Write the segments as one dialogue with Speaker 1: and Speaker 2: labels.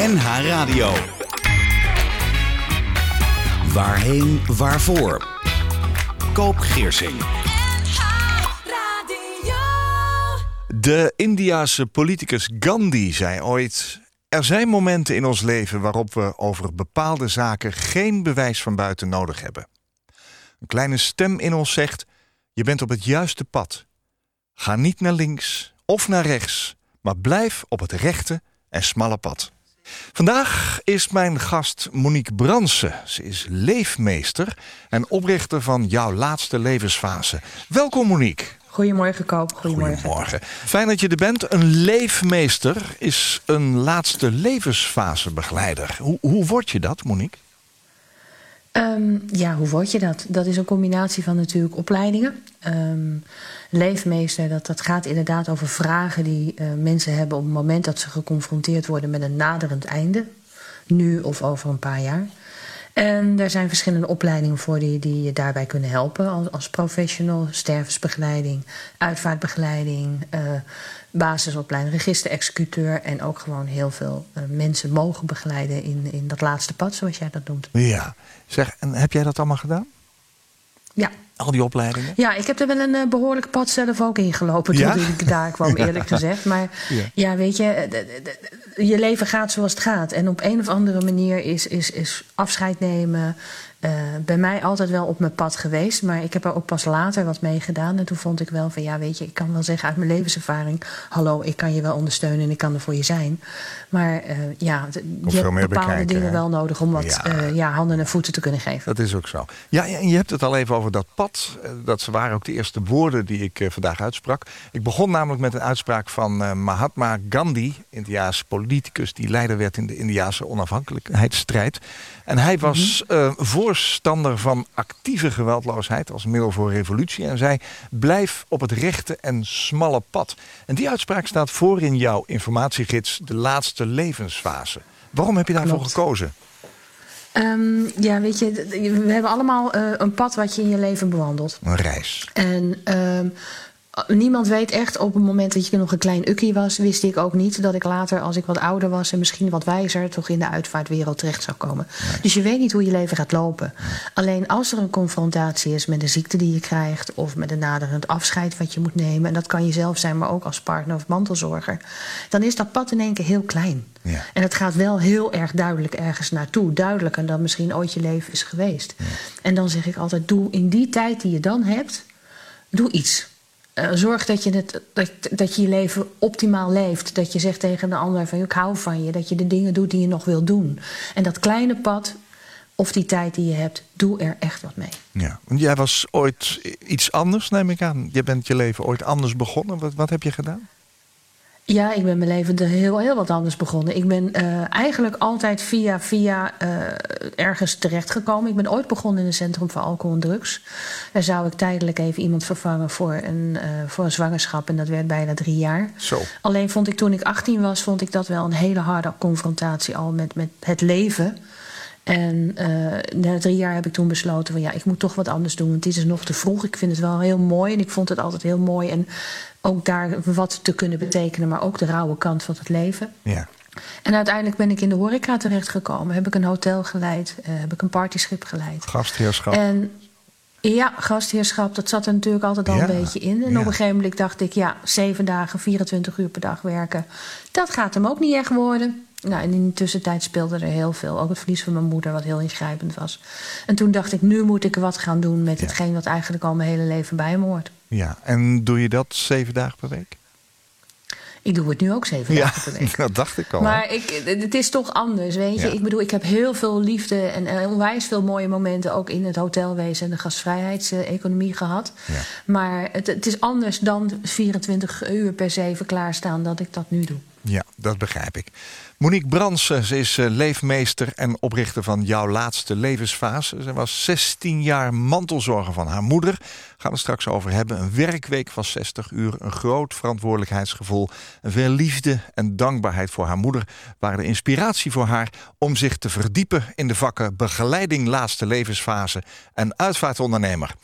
Speaker 1: NH Radio. Waarheen, waarvoor? Koop Geersing.
Speaker 2: De Indiase politicus Gandhi zei ooit: Er zijn momenten in ons leven waarop we over bepaalde zaken geen bewijs van buiten nodig hebben. Een kleine stem in ons zegt: Je bent op het juiste pad. Ga niet naar links of naar rechts, maar blijf op het rechte en smalle pad. Vandaag is mijn gast Monique Bransen. Ze is leefmeester en oprichter van Jouw Laatste Levensfase. Welkom Monique.
Speaker 3: Goedemorgen Koop, goedemorgen.
Speaker 2: Goedemorgen. Fijn dat je er bent. Een leefmeester is een laatste levensfase begeleider. Hoe, hoe word je dat, Monique?
Speaker 3: Ehm, ja, hoe word je dat? Dat is een combinatie van natuurlijk opleidingen. Ehm, leefmeester, dat, dat gaat inderdaad over vragen die uh, mensen hebben op het moment dat ze geconfronteerd worden met een naderend einde. Nu of over een paar jaar. En er zijn verschillende opleidingen voor die, die je daarbij kunnen helpen. Als, als professional, stervensbegeleiding, uitvaartbegeleiding, uh, basisopleiding, registerexecuteur. En ook gewoon heel veel uh, mensen mogen begeleiden in, in dat laatste pad, zoals jij dat noemt.
Speaker 2: Ja, zeg, en heb jij dat allemaal gedaan?
Speaker 3: Ja.
Speaker 2: Al die opleidingen?
Speaker 3: Ja, ik heb er wel een uh, behoorlijk pad zelf ook ingelopen toen ik daar kwam, eerlijk ja. gezegd. Maar ja. ja, weet je, je leven gaat zoals het gaat. En op een of andere manier is, is, is afscheid nemen, uh, bij mij altijd wel op mijn pad geweest. Maar ik heb er ook pas later wat mee gedaan. En toen vond ik wel van ja, weet je, ik kan wel zeggen uit mijn levenservaring: hallo, ik kan je wel ondersteunen en ik kan er voor je zijn. Maar uh, ja, je hebt bepaalde bekijken, dingen hè? wel nodig om wat ja. Uh, ja. handen en voeten te kunnen geven.
Speaker 2: Dat is ook zo. Ja, en je hebt het al even over dat pad. Dat waren ook de eerste woorden die ik vandaag uitsprak. Ik begon namelijk met een uitspraak van Mahatma Gandhi, Indiaanse politicus die leider werd in de Indiaanse onafhankelijkheidsstrijd. En hij was mm -hmm. Voorstander van actieve geweldloosheid als middel voor revolutie. En zei: blijf op het rechte en smalle pad. En die uitspraak staat voor in jouw informatiegids De Laatste Levensfase. Waarom heb je daarvoor
Speaker 3: Klopt.
Speaker 2: gekozen?
Speaker 3: Um, ja, weet je, we hebben allemaal uh, een pad wat je in je leven bewandelt.
Speaker 2: Een reis.
Speaker 3: En um, niemand weet echt, op het moment dat je nog een klein ukkie was, wist ik ook niet dat ik later, als ik wat ouder was en misschien wat wijzer, toch in de uitvaartwereld terecht zou komen. Nee. Dus je weet niet hoe je leven gaat lopen. Nee. Alleen als er een confrontatie is met een ziekte die je krijgt, of met een naderend afscheid wat je moet nemen, en dat kan je zelf zijn, maar ook als partner of mantelzorger, dan is dat pad in één keer heel klein.
Speaker 2: Ja.
Speaker 3: En het gaat wel heel erg duidelijk ergens naartoe. Duidelijker dan misschien ooit je leven is geweest.
Speaker 2: Ja.
Speaker 3: En dan zeg ik altijd: doe in die tijd die je dan hebt, doe iets. Uh, zorg dat je, het, dat, dat je je leven optimaal leeft. Dat je zegt tegen de ander van ik hou van je. Dat je de dingen doet die je nog wil doen. En dat kleine pad of die tijd die je hebt, doe er echt wat mee.
Speaker 2: Ja, want jij was ooit iets anders, neem ik aan. Je bent je leven ooit anders begonnen. Wat, wat heb je gedaan?
Speaker 3: Ja, ik ben mijn leven heel, heel wat anders begonnen. Ik ben uh, eigenlijk altijd via, via uh, ergens terechtgekomen. Ik ben ooit begonnen in een centrum voor alcohol en drugs. Daar zou ik tijdelijk even iemand vervangen voor een, uh, voor een zwangerschap. En dat werd bijna drie jaar.
Speaker 2: Zo.
Speaker 3: Alleen vond ik toen ik 18 was, vond ik dat wel een hele harde confrontatie al met, met het leven. En na drie jaar heb ik toen besloten van ja, ik moet toch wat anders doen. Want het is nog te vroeg. Ik vind het wel heel mooi en ik vond het altijd heel mooi. En ook daar wat te kunnen betekenen, maar ook de rauwe kant van het leven.
Speaker 2: Ja.
Speaker 3: En uiteindelijk ben ik in de horeca terechtgekomen. Heb ik een hotel geleid, uh, heb ik een partyschip geleid.
Speaker 2: Gastheerschap.
Speaker 3: En ja, gastheerschap, dat zat er natuurlijk altijd al
Speaker 2: Ja,
Speaker 3: een beetje in. En
Speaker 2: ja.
Speaker 3: op een gegeven moment dacht ik, ja, zeven dagen, 24 uur per dag werken. Dat gaat hem ook niet echt worden. Nou, en in de tussentijd speelde er heel veel. Ook het verlies van mijn moeder, wat heel ingrijpend was. En toen dacht ik, nu moet ik wat gaan doen met
Speaker 2: Ja.
Speaker 3: hetgeen wat eigenlijk al mijn hele leven bij me hoort.
Speaker 2: Ja, en doe je dat zeven dagen per week?
Speaker 3: Ik doe het nu ook zeven
Speaker 2: Ja,
Speaker 3: dagen per week.
Speaker 2: dat dacht ik al.
Speaker 3: Maar ik, het is toch anders, weet je.
Speaker 2: Ja.
Speaker 3: Ik bedoel, ik heb heel veel liefde en eh, onwijs veel mooie momenten... ook in het hotelwezen en de gastvrijheidseconomie gehad.
Speaker 2: Ja.
Speaker 3: Maar het, het is anders dan 24 uur per zeven klaarstaan dat ik dat nu doe.
Speaker 2: Ja, dat begrijp ik. Monique Bransen, ze is eh, leefmeester en oprichter van Jouw Laatste Levensfase. Ze was 16 jaar mantelzorger van haar moeder. Gaan we het straks over hebben. Een werkweek van 60 uur, een groot verantwoordelijkheidsgevoel... veel liefde en dankbaarheid voor haar moeder... waren de inspiratie voor haar om zich te verdiepen... in de vakken begeleiding laatste levensfase en uitvaartondernemer.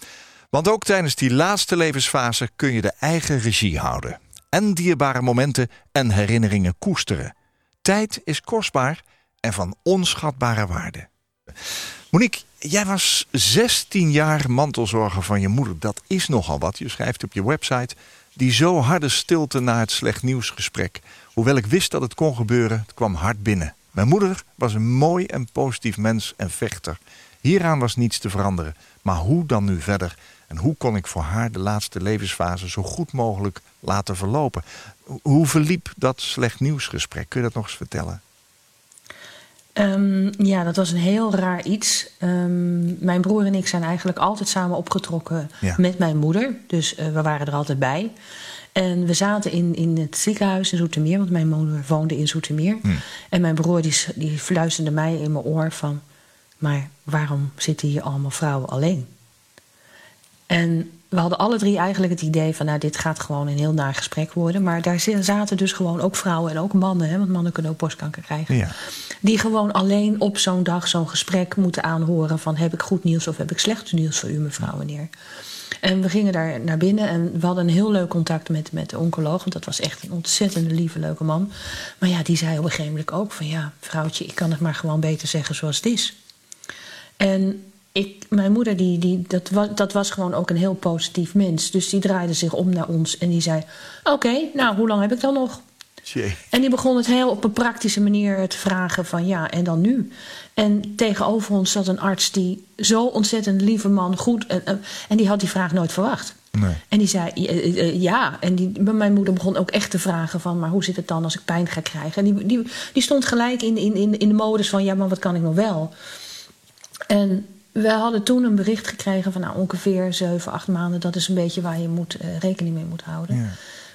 Speaker 2: Want ook tijdens die laatste levensfase kun je de eigen regie houden en dierbare momenten en herinneringen koesteren. Tijd is kostbaar en van onschatbare waarde. Monique, jij was 16 jaar mantelzorger van je moeder. Dat is nogal wat. Je schrijft op je website die zo harde stilte na het slecht nieuwsgesprek. Hoewel ik wist dat het kon gebeuren, het kwam hard binnen. Mijn moeder was een mooi en positief mens en vechter. Hieraan was niets te veranderen. Maar hoe dan nu verder? En hoe kon ik voor haar de laatste levensfase zo goed mogelijk laten verlopen? Hoe verliep dat slecht nieuwsgesprek? Kun je dat nog eens vertellen?
Speaker 3: Um, ja, dat was een heel raar iets. Um, mijn broer en ik zijn eigenlijk altijd samen opgetrokken ja. met mijn moeder. Dus uh, we waren er altijd bij. En we zaten in, in het ziekenhuis in Zoetermeer, want mijn moeder woonde in Zoetermeer. Hmm. En mijn broer die, die fluisterde mij in mijn oor van... maar waarom zitten hier allemaal vrouwen alleen? En we hadden alle drie eigenlijk het idee van... nou, dit gaat gewoon een heel naar gesprek worden. Maar daar zaten dus gewoon ook vrouwen en ook mannen... Hè, want mannen kunnen ook borstkanker krijgen... Ja. die gewoon alleen op zo'n dag zo'n gesprek moeten aanhoren... van heb ik goed nieuws of heb ik slecht nieuws voor u, mevrouw, meneer. En we gingen daar naar binnen en we hadden een heel leuk contact met, met de oncoloog. Want dat was echt een ontzettende lieve, leuke man. Maar ja, die zei op een gegeven moment ook van... ja, vrouwtje, ik kan het maar gewoon beter zeggen zoals het is. En ik, mijn moeder, die, die, dat, was, dat was gewoon ook een heel positief mens. Dus die draaide zich om naar ons en die zei... oké, nou, hoe lang heb ik dan nog? Jee. En die begon het heel op een praktische manier te vragen van... ja, en dan nu? En tegenover ons zat een arts die zo ontzettend lieve man, goed... en, en die had die vraag nooit verwacht. Nee. En die zei ja. En die, mijn moeder begon ook echt te vragen van... maar hoe zit het dan als ik pijn ga krijgen? En die, die, die stond gelijk in, in, in, in de modus van... ja, maar wat kan ik nog wel? En we hadden toen een bericht gekregen van nou, ongeveer 7, 8 maanden. Dat is een beetje waar je moet, uh, rekening mee moet houden. Ja.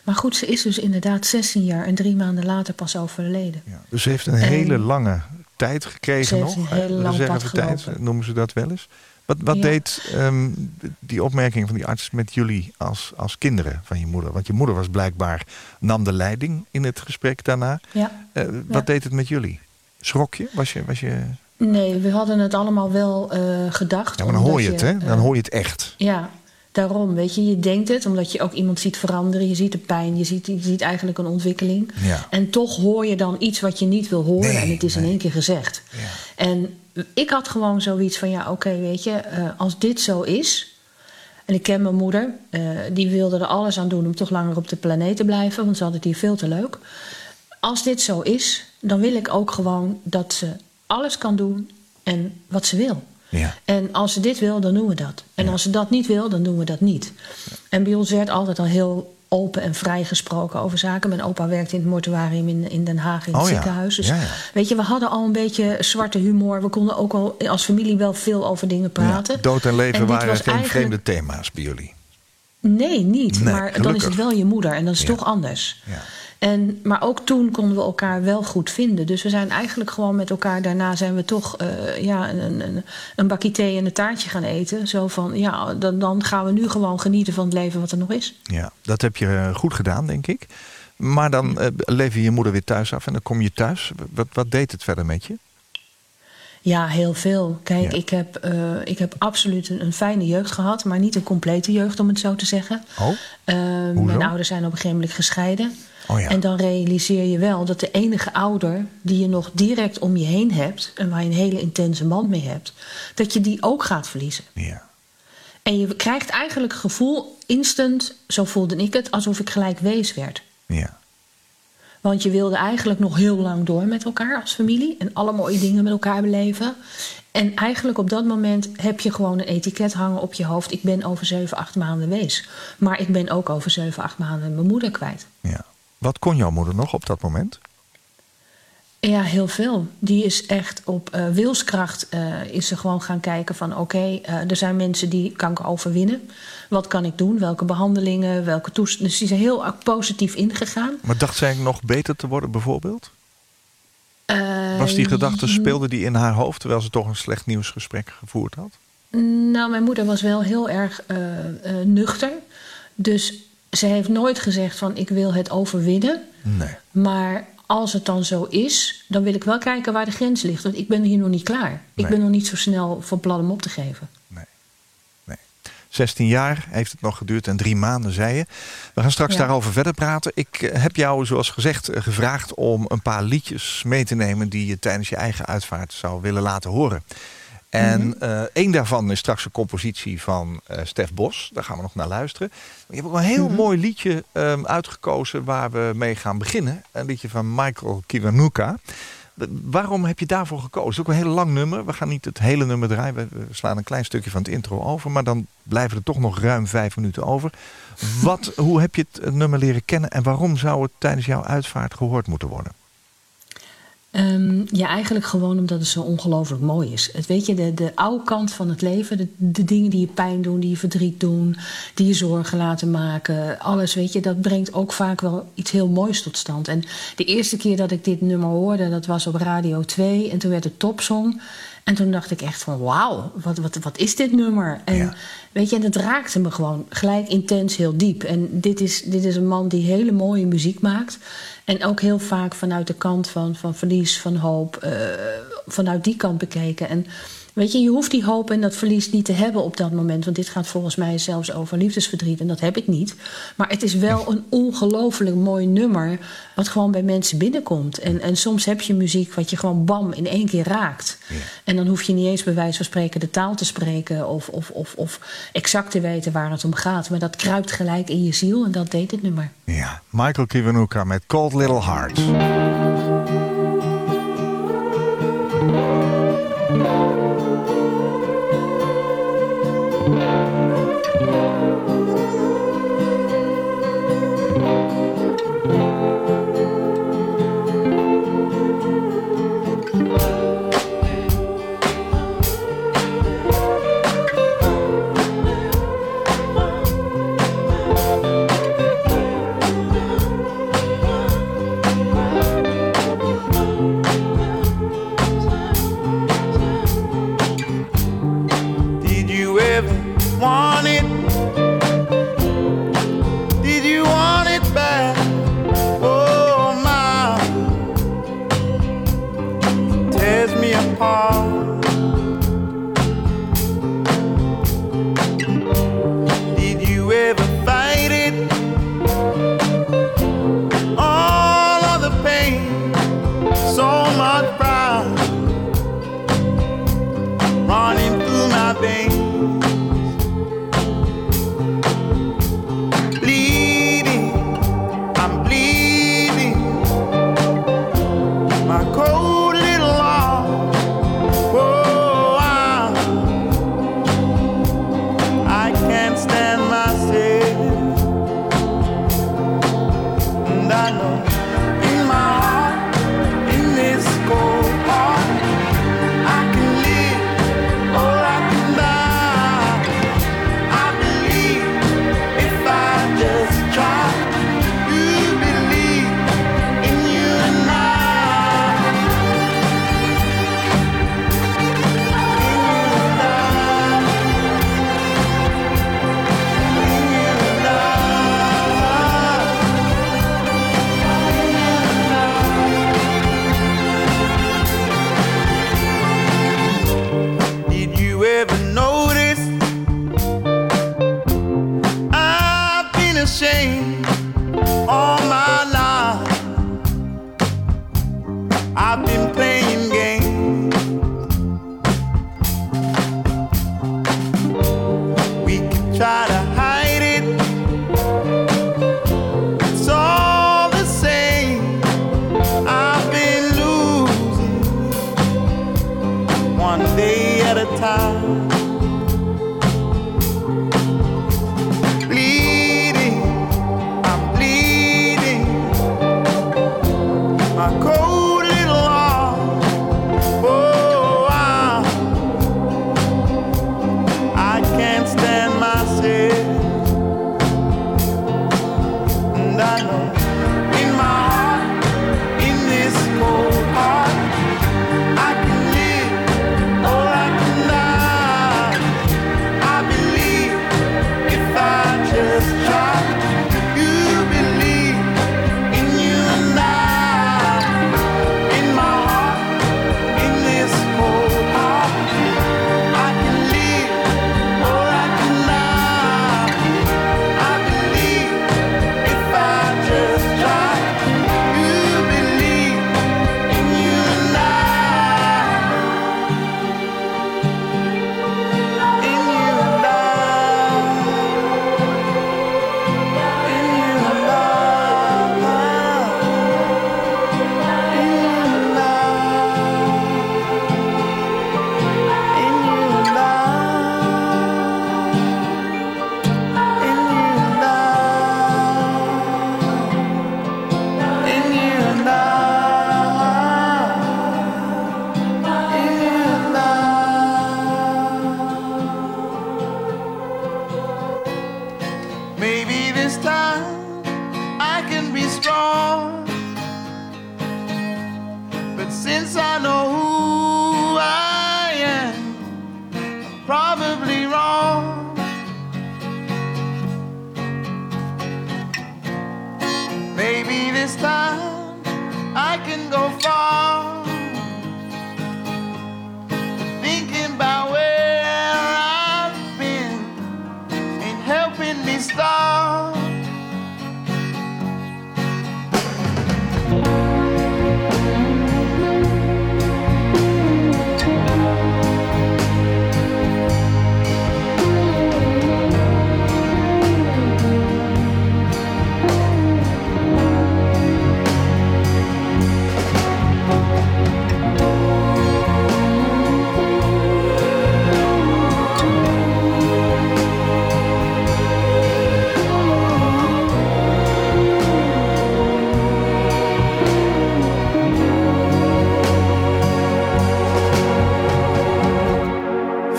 Speaker 3: Maar goed, ze is dus inderdaad 16 jaar en drie maanden later pas overleden. Ja,
Speaker 2: dus ze heeft een hele lange tijd gekregen nog.
Speaker 3: Een hele lange pad tijd
Speaker 2: noemen ze dat wel eens. Wat, wat ja. deed um, die opmerking van die arts met jullie als, als kinderen van je moeder? Want je moeder was blijkbaar, nam de leiding in het gesprek daarna. Ja. Uh, wat deed het met jullie? Schrok je? Was je, was je
Speaker 3: Nee, we hadden het allemaal wel uh, gedacht.
Speaker 2: Ja, maar dan hoor je het, hè? Dan hoor je het echt.
Speaker 3: Ja, daarom. Weet je, je denkt het, omdat je ook iemand ziet veranderen. Je ziet de pijn, je ziet, je ziet eigenlijk een ontwikkeling. Ja. En toch hoor je dan iets wat je niet wil horen. Nee, en het is nee. in één keer gezegd. Ja. En ik had gewoon zoiets van, ja, oké, okay, weet je, uh, als dit zo is... En ik ken mijn moeder, uh, die wilde er alles aan doen om toch langer op de planeet te blijven, want ze had het hier veel te leuk. Als dit zo is, dan wil ik ook gewoon dat ze alles kan doen en wat ze wil. Ja. En als ze dit wil, dan doen we dat. En als ze dat niet wil, dan doen we dat niet. Ja. En bij ons werd altijd al heel open en vrij gesproken over zaken. Mijn opa werkte in het mortuarium in, in Den Haag in het oh, ziekenhuis. Dus weet je, we hadden al een beetje zwarte humor. We konden ook al als familie wel veel over dingen praten.
Speaker 2: dood en leven en waren geen eigenlijk... vreemde thema's bij jullie.
Speaker 3: Nee, niet. Nee, maar gelukkig. dan is het wel je moeder en dat is toch anders. Ja. En, maar ook toen konden we elkaar wel goed vinden. Dus we zijn eigenlijk gewoon met elkaar... daarna zijn we toch uh, ja, een, een, een, bakje thee en een taartje gaan eten. Zo van, ja, dan, dan gaan we nu gewoon genieten van het leven wat er nog is.
Speaker 2: Ja, dat heb je eh, goed gedaan, denk ik. Maar dan uh, lever je je moeder weer thuis af en dan kom je thuis. Wat, wat deed het verder met je?
Speaker 3: Ja, heel veel. Kijk, ja. ik, heb, uh, ik heb absoluut een, een, fijne jeugd gehad, maar niet een complete jeugd, om het zo te zeggen.
Speaker 2: Oh,
Speaker 3: uh, mijn ouders zijn op een gegeven moment gescheiden. Oh ja. En dan realiseer je wel dat de enige ouder die je nog direct om je heen hebt en waar je een hele intense band mee hebt, dat je die ook gaat verliezen.
Speaker 2: Ja.
Speaker 3: En je krijgt eigenlijk het gevoel, instant, zo voelde ik het, alsof ik gelijk wees werd.
Speaker 2: Ja.
Speaker 3: Want je wilde eigenlijk nog heel lang door met elkaar als familie en alle mooie dingen met elkaar beleven. En eigenlijk op dat moment heb je gewoon een etiket hangen op je hoofd. Ik ben over 7, 8 maanden wees. Maar ik ben ook over 7, 8 maanden mijn moeder kwijt.
Speaker 2: Ja. Wat kon jouw moeder nog op dat moment?
Speaker 3: Ja, heel veel. Die is echt op uh, wilskracht uh, is ze gewoon gaan kijken van... oké, okay, uh, er zijn mensen die kanker overwinnen. Wat kan ik doen? Welke behandelingen? Welke toestanden? Dus die is heel positief ingegaan.
Speaker 2: Maar dacht zij nog beter te worden bijvoorbeeld? Was die gedachte, speelde die in haar hoofd... terwijl ze toch een slecht nieuwsgesprek gevoerd had?
Speaker 3: Nou, mijn moeder was wel heel erg nuchter. Dus ze heeft nooit gezegd van ik wil het overwinnen.
Speaker 2: Nee.
Speaker 3: Maar als het dan zo is, dan wil ik wel kijken waar de grens ligt. Want ik ben hier nog niet klaar. Nee. Ik ben nog niet zo snel van plan om op te geven.
Speaker 2: Nee. nee.
Speaker 4: 16 jaar heeft het nog geduurd en drie maanden, zei je. We gaan straks daarover verder praten. Ik eh, heb jou, zoals gezegd, eh, gevraagd om een paar liedjes mee te nemen... die je tijdens je eigen uitvaart zou willen laten horen. En mm één daarvan is straks een compositie van uh, Stef Bos. Daar gaan we nog naar luisteren. Je hebt ook een heel mhm. mooi liedje um, uitgekozen waar we mee gaan beginnen. Een liedje van Michael Kiwanuka. Waarom heb je daarvoor gekozen? Het is ook een heel lang nummer. We gaan niet het hele nummer draaien. We slaan een klein stukje van het intro over. Maar dan blijven er toch nog ruim vijf minuten over. Wat, hoe heb je het nummer leren kennen en waarom zou het tijdens jouw uitvaart gehoord moeten worden?
Speaker 3: Um, ja, eigenlijk gewoon omdat het zo ongelooflijk mooi is. Het, weet je, de, de oude kant van het leven, de, de dingen die je pijn doen, die je verdriet doen, die je zorgen laten maken, alles, weet je, dat brengt ook vaak wel iets heel moois tot stand. En de eerste keer dat ik dit nummer hoorde, dat was op Radio 2 en toen werd het topsong. En toen dacht ik echt van wauw, wat, wat, wat is dit nummer? En weet je, en het raakte me gewoon gelijk intens heel diep. En dit is, dit is een man die hele mooie muziek maakt. En ook heel vaak vanuit de kant van, van verlies, van hoop, uh, vanuit die kant bekeken. En Weet je, je hoeft die hoop en dat verlies niet te hebben op dat moment. Want dit gaat volgens mij zelfs over liefdesverdriet. En dat heb ik niet. Maar het is wel een ongelooflijk mooi nummer. Wat gewoon bij mensen binnenkomt. En, en soms heb je muziek wat je gewoon bam in één keer raakt. En dan hoef je niet eens bij wijze van spreken de taal te spreken. Of, of, of, of exact te weten waar het om gaat. Maar dat kruipt gelijk in je ziel. En dat deed het nummer.
Speaker 4: Ja, Michael Kiwanuka met Cold Little Hearts. I've been.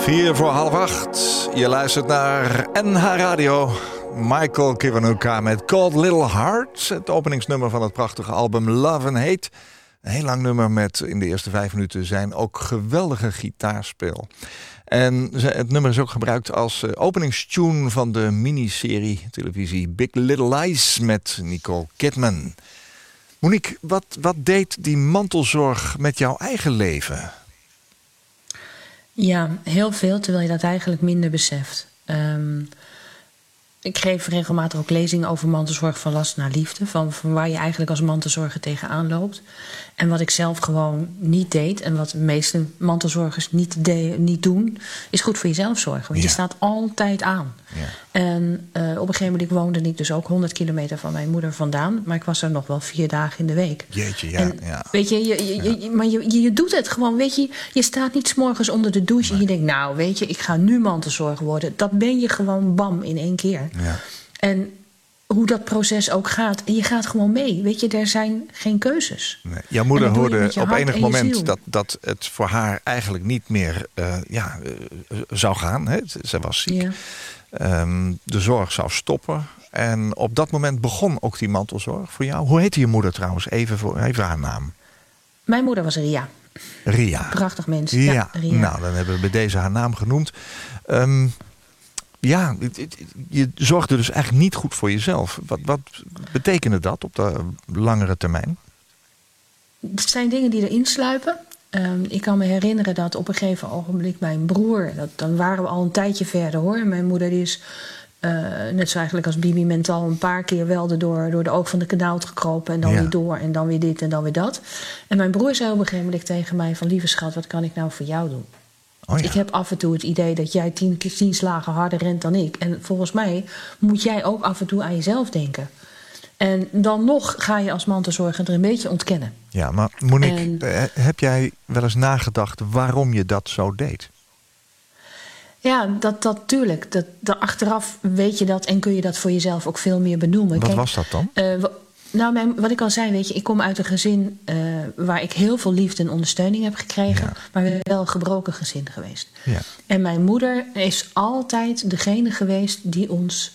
Speaker 2: Vier voor half acht. Je luistert naar NH Radio. Michael Kiwanuka met Cold Little Heart. Het openingsnummer van het prachtige album Love and Hate. Een heel lang nummer met in de eerste vijf minuten zijn ook geweldige gitaarspel. En het nummer is ook gebruikt als eh, openingstune van de miniserie televisie Big Little Lies met Nicole Kidman. Monique, wat, wat deed die mantelzorg met jouw eigen leven?
Speaker 3: Ja, heel veel, terwijl je dat eigenlijk minder beseft. Ehm, ik geef regelmatig ook lezingen over mantelzorg van last naar liefde. Van, van waar je eigenlijk als mantelzorger tegenaan loopt. En wat ik zelf gewoon niet deed. En wat de meeste mantelzorgers niet, de, niet doen. Is goed voor jezelf zorgen. Want
Speaker 2: Ja.
Speaker 3: je staat altijd aan.
Speaker 2: Ja.
Speaker 3: En eh, op een gegeven moment woonde ik dus ook 100 kilometer van mijn moeder vandaan. Maar ik was er nog wel vier dagen in de week.
Speaker 2: Jeetje, ja.
Speaker 3: En
Speaker 2: ja.
Speaker 3: Weet je, je, je, je- maar je, je, je doet het gewoon. Weet je, je staat niet s'morgens onder de douche en je denkt, nou, weet je, ik ga nu mantelzorger worden. Dat ben je gewoon bam in één keer.
Speaker 2: Ja.
Speaker 3: En hoe dat proces ook gaat, en je gaat gewoon mee. Weet je, er zijn geen keuzes.
Speaker 2: Nee. Jouw moeder hoorde op enig
Speaker 3: en
Speaker 2: moment dat, dat het voor haar eigenlijk niet meer eh, ja, eh, zou gaan. Hè? Ze- was ziek.
Speaker 3: Ja.
Speaker 2: Ehm, de zorg zou stoppen. En op dat moment begon ook die mantelzorg voor jou. Hoe heette je moeder trouwens? Even, voor, even haar naam.
Speaker 3: Mijn moeder was Ria.
Speaker 2: Ria.
Speaker 3: Prachtig mens.
Speaker 2: Ja,
Speaker 3: Ja, Ria.
Speaker 2: nou dan hebben we bij deze haar naam genoemd. Ehm, ja, het- het- je zorgde dus eigenlijk niet goed voor jezelf. Wat, wat betekende dat op de langere termijn?
Speaker 3: Het zijn dingen die erin sluipen. Ehm, ik kan me herinneren dat op een gegeven ogenblik mijn broer... Dat, dan waren we al een tijdje verder hoor. En mijn moeder die is eh, net zo eigenlijk als Bibi mentaal... een paar keer wel door, door de oog van de kanaal gekropen... en dan
Speaker 2: Ja.
Speaker 3: weer door en dan weer dit en dan weer dat. En mijn broer zei op een gegeven moment tegen mij... van lieve schat, wat kan ik nou voor jou doen?
Speaker 2: Oh ja.
Speaker 3: Ik heb af en toe het idee dat jij tien, tien slagen harder rent dan ik. En volgens mij moet jij ook af en toe aan jezelf denken. En dan nog ga je als mantelzorger er een beetje ontkennen.
Speaker 2: Ja, maar Monique,
Speaker 3: En-
Speaker 2: eh, heb jij wel eens nagedacht waarom je dat zo deed?
Speaker 3: Ja, dat, dat tuurlijk. Dat, dat, achteraf weet je dat en kun je dat voor jezelf ook veel meer benoemen.
Speaker 2: Wat
Speaker 3: Kijk,
Speaker 2: was dat dan?
Speaker 3: wa- nou, mijn, wat ik al zei, weet je, ik kom uit een gezin eh, waar ik heel veel liefde en ondersteuning heb gekregen.
Speaker 2: Ja.
Speaker 3: Maar we zijn wel een gebroken gezin geweest.
Speaker 2: Ja.
Speaker 3: En mijn moeder is altijd degene geweest die ons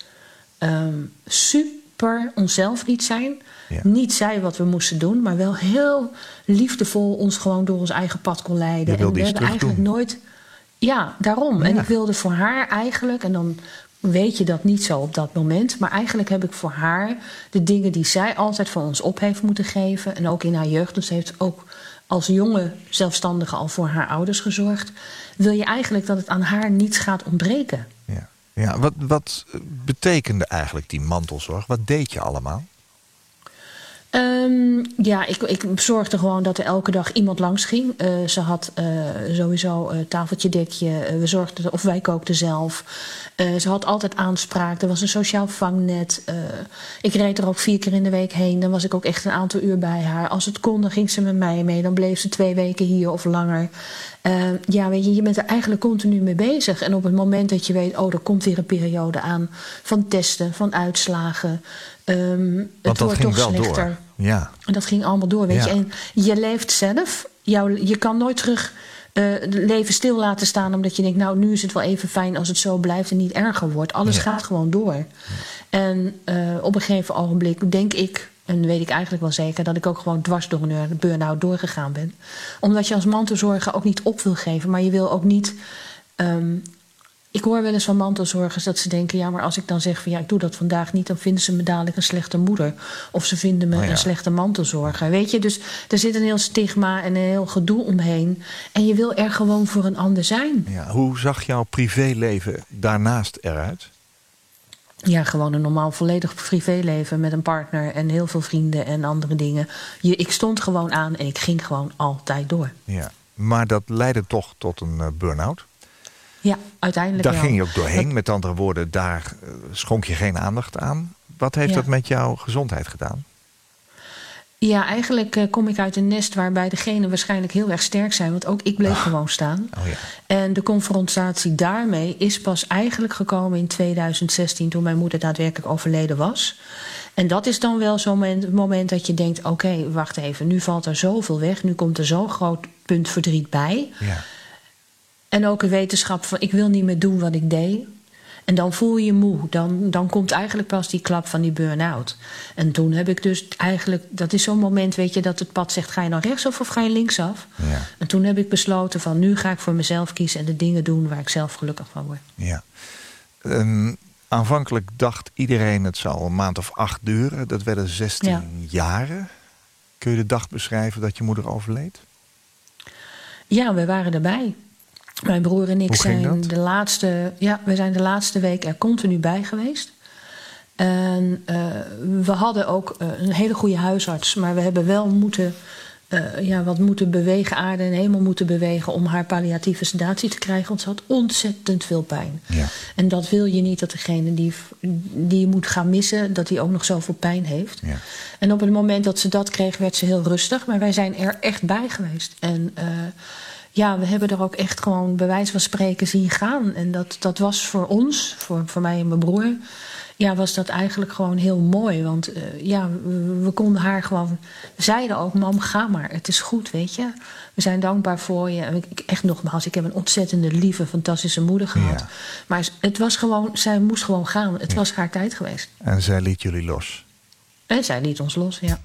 Speaker 3: ehm, super onszelf liet zijn.
Speaker 2: Ja.
Speaker 3: Niet zei wat we moesten doen, maar wel heel liefdevol ons gewoon door ons eigen pad kon leiden. En we hebben eigenlijk nooit. Ja, daarom. En ik wilde voor haar eigenlijk, en dan weet je dat niet zo op dat moment, maar eigenlijk heb ik voor haar de dingen die zij altijd voor ons op heeft moeten geven. En ook in haar jeugd, dus heeft ook als jonge zelfstandige al voor haar ouders gezorgd. Wil je eigenlijk dat het aan haar niets gaat ontbreken?
Speaker 2: Ja. Ja, wat, wat betekende eigenlijk die mantelzorg? Wat deed je allemaal?
Speaker 3: Ehm, ja, ik, ik zorgde gewoon dat er elke dag iemand langs ging. Eh, ze had eh, sowieso eh tafeltje, dekje. We zorgden, of wij kookten zelf. Ze had altijd aanspraak. Er was een sociaal vangnet. Ik reed er ook vier keer in de week heen. Dan was ik ook echt een aantal uur bij haar. Als het kon, dan ging ze met mij mee. Dan bleef ze twee weken hier of langer. Eh, ja, weet je, je bent er eigenlijk continu mee bezig. En op het moment dat je weet, oh, er komt weer een periode aan van testen, van uitslagen. Ehm,
Speaker 2: Want
Speaker 3: het
Speaker 2: dat
Speaker 3: wordt
Speaker 2: ging
Speaker 3: toch
Speaker 2: wel
Speaker 3: slechter.
Speaker 2: door. Ja,
Speaker 3: En dat ging allemaal door, weet
Speaker 2: Ja.
Speaker 3: je. En je leeft zelf. Jouw, je kan nooit terug eh, het leven stil laten staan... omdat je denkt, nou, nu is het wel even fijn als het zo blijft... en niet erger wordt. Alles
Speaker 2: Ja.
Speaker 3: gaat gewoon door. En eh, op een gegeven ogenblik denk ik... en weet ik eigenlijk wel zeker dat ik ook gewoon dwars door een burn-out doorgegaan ben. Omdat je als mantelzorger ook niet op wil geven, maar je wil ook niet. Ehm, ik hoor wel eens van mantelzorgers dat ze denken: ja, maar als ik dan zeg van ja, ik doe dat vandaag niet, dan vinden ze me dadelijk een slechte moeder. Of ze vinden me
Speaker 2: Oh ja.
Speaker 3: een slechte mantelzorger. Weet je, dus er zit een heel stigma en een heel gedoe omheen. En je wil er gewoon voor een ander zijn.
Speaker 2: Ja, hoe zag jouw privéleven daarnaast eruit?
Speaker 3: Ja, gewoon een normaal volledig privéleven met een partner en heel veel vrienden en andere dingen. Je, ik stond gewoon aan en ik ging gewoon altijd door.
Speaker 2: Ja. Maar dat leidde toch tot een eh, burn-out.
Speaker 3: Ja, uiteindelijk
Speaker 2: Daar
Speaker 3: wel.
Speaker 2: ging je ook doorheen.
Speaker 3: Dat-
Speaker 2: Met andere woorden, daar eh, schonk je geen aandacht aan. Wat heeft
Speaker 3: Ja.
Speaker 2: dat met jouw gezondheid gedaan?
Speaker 3: Ja, eigenlijk eh, kom ik uit een nest waarbij degenen waarschijnlijk heel erg sterk zijn. Want ook ik bleef gewoon staan.
Speaker 2: Oh ja.
Speaker 3: En de confrontatie daarmee is pas eigenlijk gekomen in 2016... toen mijn moeder daadwerkelijk overleden was. En dat is dan wel zo'n moment, moment dat je denkt... oké, wacht even, nu valt er zoveel weg. Nu komt er zo'n groot punt verdriet bij.
Speaker 2: ja.
Speaker 3: En ook een wetenschap van ik wil niet meer doen wat ik deed. En dan voel je je moe. Dan, dan komt eigenlijk pas die klap van die burn-out. En toen heb ik dus eigenlijk, dat is zo'n moment, weet je, dat het pad zegt: ga je nou rechtsaf of ga je linksaf?
Speaker 2: Ja.
Speaker 3: En toen heb ik besloten van nu ga ik voor mezelf kiezen en de dingen doen waar ik zelf gelukkig van word.
Speaker 2: Ja. Ehm, aanvankelijk dacht iedereen het zou een maand of acht duren. Dat werden 16
Speaker 3: Ja.
Speaker 2: jaren. Kun je de dag beschrijven dat je moeder overleed?
Speaker 3: Ja, we waren erbij. Mijn broer en ik zijn
Speaker 2: dat?
Speaker 3: de laatste, ja, we zijn de laatste week er continu bij geweest. En eh, we hadden ook eh, een hele goede huisarts, maar we hebben wel moeten, eh, ja, wat moeten bewegen, aarde en hemel moeten bewegen om haar palliatieve sedatie te krijgen, want ze had ontzettend veel pijn.
Speaker 2: Ja.
Speaker 3: En dat wil je niet dat degene die, die je moet gaan missen, dat die ook nog zoveel pijn heeft.
Speaker 2: Ja.
Speaker 3: En op het moment dat ze dat kreeg, werd ze heel rustig. Maar wij zijn er echt bij geweest. En ja, we hebben er ook echt gewoon bij wijze van spreken zien gaan. En dat, dat was voor ons, voor, voor mij en mijn broer... Ja, was dat eigenlijk gewoon heel mooi. Want eh, ja, we, we konden haar gewoon... We zeiden ook, mam, ga maar. Het is goed, weet je. We zijn dankbaar voor je. En ik, echt nogmaals, ik heb een ontzettende lieve, fantastische moeder gehad.
Speaker 2: Ja.
Speaker 3: Maar het was gewoon, zij moest gewoon gaan. Het was haar tijd geweest.
Speaker 2: En zij liet jullie los.
Speaker 3: En zij liet ons los, ja.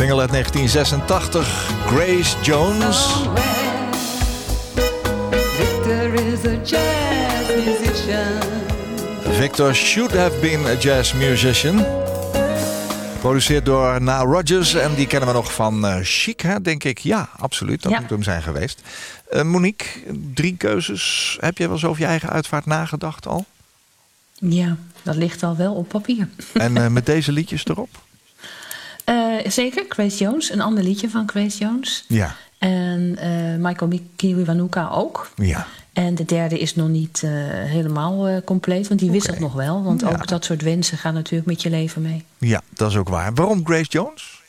Speaker 2: Single uit 1986, Grace Jones.
Speaker 5: Victor is a jazz musician.
Speaker 2: Victor should have been a jazz musician. Geproduceerd door Na Rogers. En die kennen we nog van eh, Chic, hè, denk ik. Ja, absoluut. Dat
Speaker 3: Ja.
Speaker 2: moet hem zijn geweest. Eh, Monique, drie keuzes. Heb jij wel eens over je eigen uitvaart nagedacht al?
Speaker 3: Ja, dat ligt al wel op papier.
Speaker 2: En eh, met deze liedjes erop?
Speaker 3: Eh, zeker, Grace Jones. Een ander liedje van Grace Jones.
Speaker 2: Ja.
Speaker 3: En eh, Michael Kiwanuka ook.
Speaker 2: Ja.
Speaker 3: En de derde is nog niet eh, helemaal compleet, want die wisselt
Speaker 2: Oké.
Speaker 3: nog wel. Want
Speaker 2: Ja.
Speaker 3: ook dat soort wensen gaan natuurlijk met je leven mee.
Speaker 2: Ja, dat is ook waar. Waarom Grace Jones?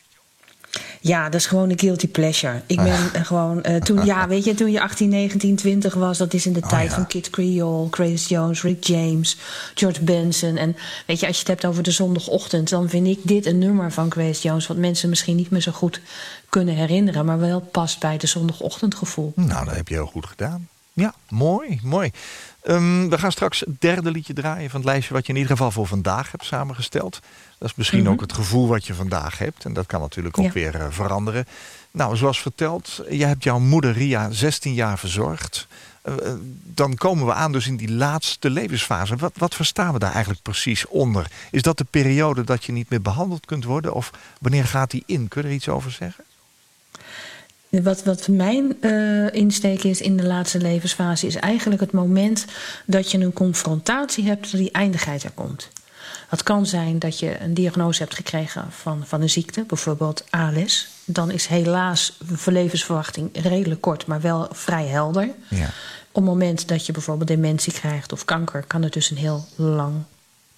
Speaker 3: Ja, dat is gewoon een guilty pleasure. Ik ben eh, gewoon, eh, toen, ja, weet je, toen je 18, 19, 20 was, dat is in de tijd
Speaker 2: Oh, ja.
Speaker 3: van Kid Creole, Grace Jones, Rick James, George Benson. En weet je, als je het hebt over de zondagochtend, dan vind ik dit een nummer van Grace Jones, wat mensen misschien niet meer zo goed kunnen herinneren, maar wel past bij de zondagochtendgevoel.
Speaker 2: Nou, dat heb je heel goed gedaan. Ja, mooi, mooi. Ehm, we gaan straks het derde liedje draaien van het lijstje wat je in ieder geval voor vandaag hebt samengesteld. Dat is misschien ook het gevoel wat je vandaag hebt. En dat kan natuurlijk ook
Speaker 3: Ja.
Speaker 2: weer eh, veranderen. Nou, zoals verteld, je hebt jouw moeder Ria 16 jaar verzorgd. Eh, eh, dan komen we aan dus in die laatste levensfase. Wat, wat verstaan we daar eigenlijk precies onder? Is dat de periode dat je niet meer behandeld kunt worden? Of wanneer gaat die in? Kun je er iets over zeggen?
Speaker 3: Wat, wat mijn insteek is in de laatste levensfase, is eigenlijk het moment dat je een confrontatie hebt dat die eindigheid er komt. Het kan zijn dat je een diagnose hebt gekregen van, van een ziekte, bijvoorbeeld ALS. Dan is helaas de levensverwachting redelijk kort, maar wel vrij helder.
Speaker 2: Ja.
Speaker 3: Op het moment dat je bijvoorbeeld dementie krijgt of kanker, kan het dus een heel lang,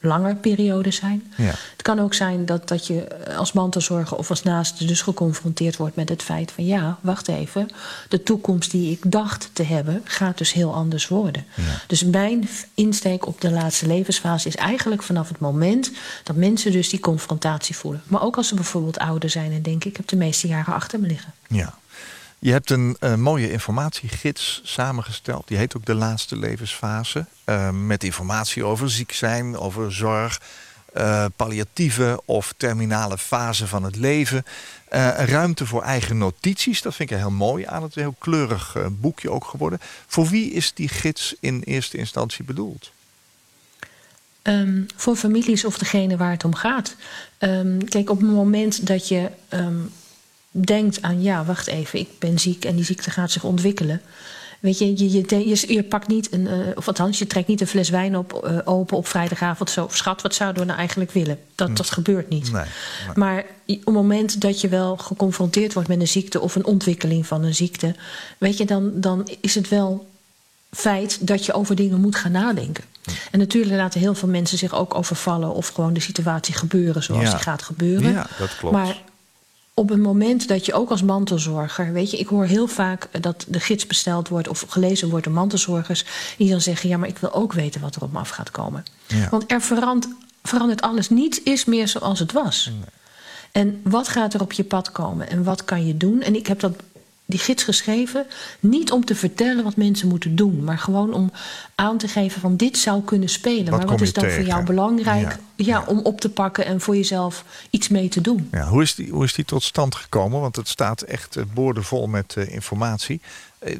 Speaker 3: langer periode zijn.
Speaker 2: Ja.
Speaker 3: Het kan ook zijn dat, dat je als mantelzorger of als naaste dus geconfronteerd wordt met het feit van ja, wacht even, de toekomst die ik dacht te hebben, gaat dus heel anders worden. Dus mijn insteek op de laatste levensfase is eigenlijk vanaf het moment dat mensen dus die confrontatie voelen. Maar ook als ze bijvoorbeeld ouder zijn en denken, ik heb de meeste jaren achter me liggen.
Speaker 2: Ja. Je hebt een eh, mooie informatiegids samengesteld. Die heet ook De Laatste Levensfase. Eh, met informatie over ziek zijn, over zorg, eh, palliatieve of terminale fase van het leven. Eh, ruimte voor eigen notities. Dat vind ik heel mooi aan. Het heel kleurig boekje ook geworden. Voor wie is die gids in eerste instantie bedoeld?
Speaker 3: Ehm, voor families of degene waar het om gaat. Ehm, kijk, op het moment dat je ehm, denkt aan... ja, wacht even, ik ben ziek en die ziekte gaat zich ontwikkelen... Weet je, je, je, je, je pakt niet een, eh, of althans, je trekt niet een fles wijn op, eh, open op vrijdagavond. Zo, schat, wat zouden we nou eigenlijk willen? Dat, dat gebeurt niet.
Speaker 2: Nee, nee.
Speaker 3: Maar op het moment dat je wel geconfronteerd wordt met een ziekte of een ontwikkeling van een ziekte, weet je, dan, dan is het wel feit dat je over dingen moet gaan nadenken. En natuurlijk laten heel veel mensen zich ook overvallen of gewoon de situatie gebeuren zoals
Speaker 2: Ja.
Speaker 3: die gaat gebeuren.
Speaker 2: Ja, dat klopt.
Speaker 3: Maar op het moment dat je ook als mantelzorger, weet je, ik hoor heel vaak dat de gids besteld wordt of gelezen wordt door mantelzorgers, die dan zeggen: Ja, maar ik wil ook weten wat er op me af gaat komen.
Speaker 2: Ja.
Speaker 3: Want er verandert, verandert alles. Niets is meer zoals het was. En wat gaat er op je pad komen en wat kan je doen? En ik heb dat, die gids geschreven niet om te vertellen wat mensen moeten doen, maar gewoon om aan te geven van dit zou kunnen spelen.
Speaker 2: Wat
Speaker 3: maar wat is dan voor jou belangrijk
Speaker 2: Ja,
Speaker 3: ja,
Speaker 2: ja.
Speaker 3: om op te pakken en voor jezelf iets mee te doen?
Speaker 2: Ja, hoe, is die, hoe is die tot stand gekomen? Want het staat echt eh, boordevol met eh, informatie. Eh,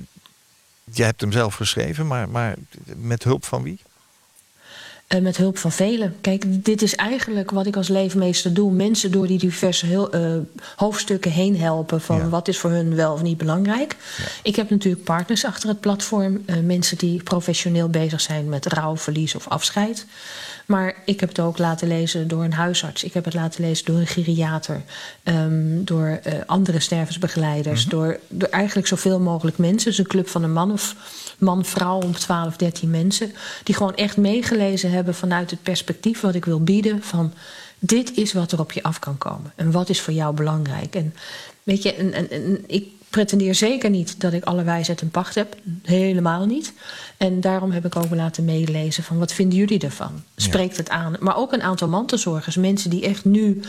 Speaker 2: jij hebt hem zelf geschreven, maar, maar met hulp van wie?
Speaker 3: Eh, met hulp van velen. Kijk, dit is eigenlijk wat ik als leefmeester doe. Mensen door die diverse heel, eh, hoofdstukken heen helpen. Van
Speaker 2: Ja.
Speaker 3: wat is voor hun wel of niet belangrijk. Ik heb natuurlijk partners achter het platform. eh, mensen die professioneel bezig zijn met rouw, verlies of afscheid. Maar ik heb het ook laten lezen door een huisarts. Ik heb het laten lezen door een geriater. ehm, door andere stervensbegeleiders. door, door eigenlijk zoveel mogelijk mensen. Het is een club van een man of man, vrouw om 12, 13 mensen. Die gewoon echt meegelezen hebben vanuit het perspectief wat ik wil bieden. Van dit is wat er op je af kan komen. En wat is voor jou belangrijk. En weet je, en, en, en ik pretendeer zeker niet dat ik alle wijsheid en pacht heb. Helemaal niet. En daarom heb ik ook laten meelezen van wat vinden jullie ervan? Spreekt het aan? Maar ook een aantal mantelzorgers. Mensen die echt nu,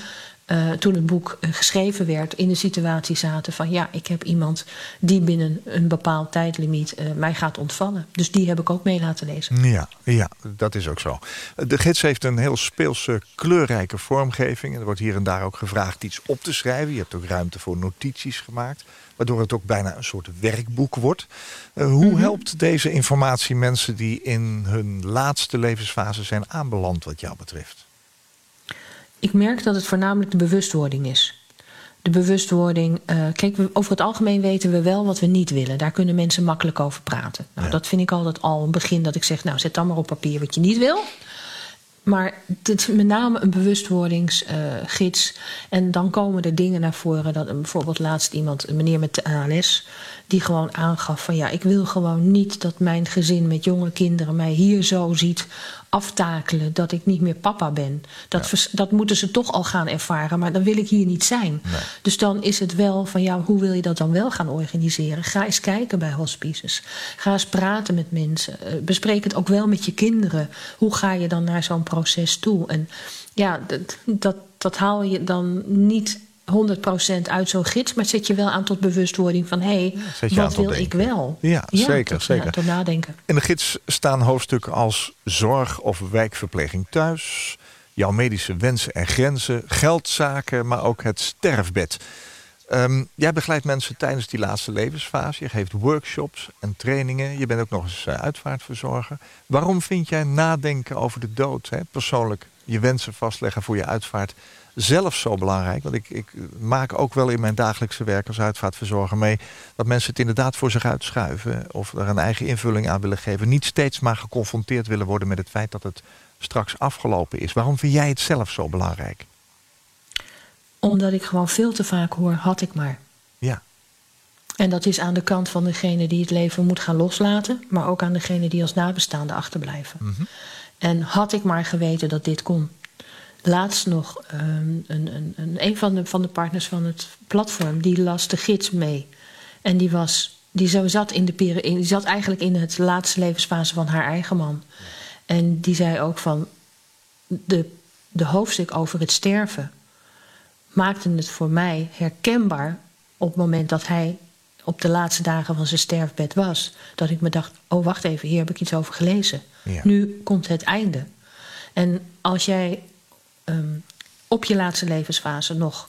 Speaker 3: eh, toen het boek eh, geschreven werd... in de situatie zaten van ja, ik heb iemand... die binnen een bepaald tijdlimiet eh, mij gaat ontvallen. Dus die heb ik ook mee laten lezen.
Speaker 2: Ja, ja, dat is ook zo. De gids heeft een heel speelse, kleurrijke vormgeving. En er wordt hier en daar ook gevraagd iets op te schrijven. Je hebt ook ruimte voor notities gemaakt. Waardoor het ook bijna een soort werkboek wordt. Hoe helpt deze informatie mensen die in hun laatste levensfase zijn aanbeland, wat jou betreft?
Speaker 3: Ik merk dat het voornamelijk de bewustwording is. De bewustwording. eh, kijk, over het algemeen weten we wel wat we niet willen. Daar kunnen mensen makkelijk over praten. Nou,
Speaker 2: Ja.
Speaker 3: Dat vind ik altijd al een begin dat ik zeg: Nou, zet dan maar op papier wat je niet wil. Maar het met name een bewustwordingsgids. en dan komen er dingen naar voren. Dat bijvoorbeeld laatst iemand, een meneer met de ALS, die gewoon aangaf van ja, ik wil gewoon niet dat mijn gezin met jonge kinderen mij hier zo ziet aftakelen dat ik niet meer papa ben. Dat, vers- dat moeten ze toch al gaan ervaren, maar dan wil ik hier niet zijn. Dus dan is het wel van ja, hoe wil je dat dan wel gaan organiseren? Ga eens kijken bij hospices. Ga eens praten met mensen. Eh, Bespreek het ook wel met je kinderen. Hoe ga je dan naar zo'n proces toe? En ja, dat, dat, dat haal je dan niet 100% uit zo'n gids, maar het zet je wel aan tot bewustwording van hé, hey, wat wil ik wel?
Speaker 2: Ja, zeker,
Speaker 3: tot,
Speaker 2: zeker.
Speaker 3: Ja, tot nadenken.
Speaker 2: In de gids staan hoofdstukken als zorg of wijkverpleging thuis, jouw medische wensen en grenzen, geldzaken, maar ook het sterfbed. Ehm, jij begeleidt mensen tijdens die laatste levensfase. Je geeft workshops en trainingen. Je bent ook nog eens eh, uitvaartverzorger. Waarom vind jij nadenken over de dood, hè, persoonlijk je wensen vastleggen voor je uitvaart, zelf zo belangrijk? Want ik, ik maak ook wel in mijn dagelijkse werk als uitvaartverzorger mee dat mensen het inderdaad voor zich uitschuiven of er een eigen invulling aan willen geven. Niet steeds maar geconfronteerd willen worden met het feit dat het straks afgelopen is. Waarom vind jij het zelf zo belangrijk?
Speaker 3: Omdat ik gewoon veel te vaak hoor, had ik maar.
Speaker 2: Ja,
Speaker 3: En dat is aan de kant van degene die het leven moet gaan loslaten, maar ook aan degene die als nabestaande achterblijven. En had ik maar geweten dat dit kon. Laatst nog ehm, een, een, een, een van, de, van de partners van het platform, die las de gids mee. En die, was, die zo zat, in de, in- die zat eigenlijk in het laatste levensfase van haar eigen man. En die zei ook van de, de hoofdstuk over het sterven maakte het voor mij herkenbaar op het moment dat hij op de laatste dagen van zijn sterfbed was. Dat ik me dacht, oh wacht even, hier heb ik iets over gelezen. Nu komt het einde. En als jij ehm, op je laatste levensfase nog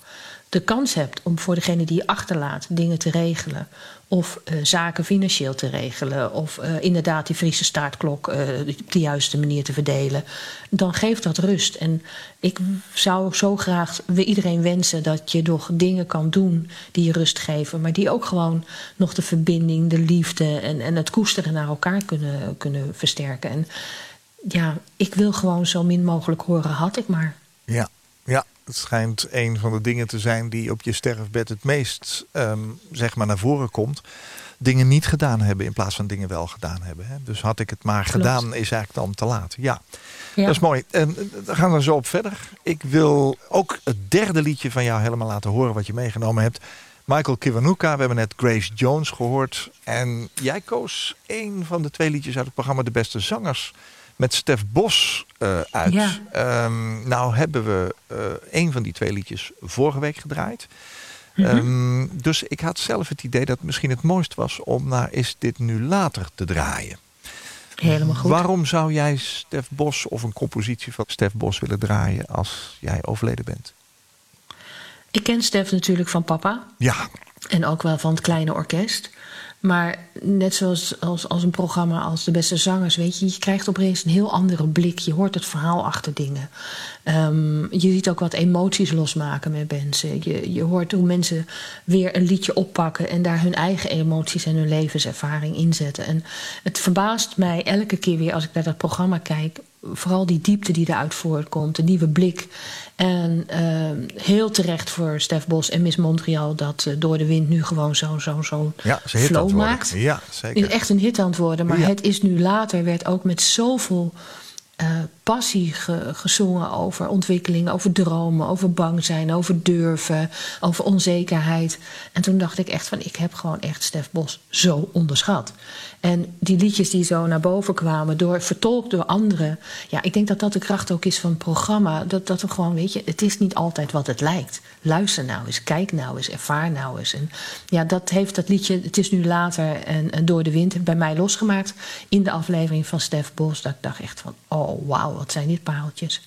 Speaker 3: de kans hebt om voor degene die je achterlaat dingen te regelen. Of eh, zaken financieel te regelen. Of eh, inderdaad die Friese staartklok eh, op de juiste manier te verdelen. Dan geeft dat rust. En ik zou zo graag iedereen wensen dat je nog dingen kan doen die je rust geven. Maar die ook gewoon nog de verbinding, de liefde en, en het koesteren naar elkaar kunnen, kunnen versterken. En ja, ik wil gewoon zo min mogelijk horen, had ik maar.
Speaker 2: ja, ja. Het schijnt een van de dingen te zijn die op je sterfbed het meest ehm, zeg maar naar voren komt. dingen niet gedaan hebben in plaats van dingen wel gedaan hebben. Hè? Dus had ik het maar
Speaker 3: Klopt.
Speaker 2: gedaan, is eigenlijk dan te laat. Ja,
Speaker 3: Ja.
Speaker 2: dat is mooi. En eh, dan gaan we zo op verder. Ik wil ook het derde liedje van jou helemaal laten horen wat je meegenomen hebt. Michael Kiwanuka, we hebben net Grace Jones gehoord. En jij koos een van de twee liedjes uit het programma De Beste Zangers met Stef Bos eh, uit.
Speaker 3: Ja.
Speaker 2: Ehm, nou hebben we eh een van die twee liedjes vorige week gedraaid.
Speaker 3: Mhm.
Speaker 2: Ehm, dus ik had zelf het idee dat het misschien het mooist was om naar Is dit nu later te draaien.
Speaker 3: Helemaal goed.
Speaker 2: Waarom zou jij Stef Bos of een compositie van Stef Bos willen draaien als jij overleden bent?
Speaker 3: Ik ken Stef natuurlijk van papa.
Speaker 2: Ja,
Speaker 3: En ook wel van het kleine orkest. Maar net zoals als, als een programma als De Beste Zangers, weet je, je krijgt opeens een heel andere blik. Je hoort het verhaal achter dingen. Ehm, je ziet ook wat emoties losmaken met mensen. Je, je hoort hoe mensen weer een liedje oppakken en daar hun eigen emoties en hun levenservaring inzetten. En het verbaast mij elke keer weer als ik naar dat programma kijk. Vooral die diepte die eruit voortkomt, de nieuwe blik. En ehm, heel terecht voor Stef Bos en Miss Montreal dat eh, Door de Wind nu gewoon zo, zo, zo
Speaker 2: ja
Speaker 3: flow maakt.
Speaker 2: Ja,
Speaker 3: Is
Speaker 2: zeker.
Speaker 3: echt een hit aan het worden. Maar
Speaker 2: Ja.
Speaker 3: het is nu later, werd ook met zoveel eh, passie ge- gezongen over ontwikkeling, over dromen, over bang zijn, over durven, over onzekerheid. En toen dacht ik echt van, ik heb gewoon echt Stef Bos zo onderschat. En die liedjes die zo naar boven kwamen, door, vertolkt door anderen. Ja, ik denk dat dat de kracht ook is van het programma. Dat, dat we gewoon, weet je, het is niet altijd wat het lijkt. Luister nou eens, kijk nou eens, ervaar nou eens. En ja, dat heeft dat liedje, het is nu later en, door de wind, bij mij losgemaakt in de aflevering van Stef Bos. Dat ik dacht echt van, oh wauw, wat zijn dit pareltjes.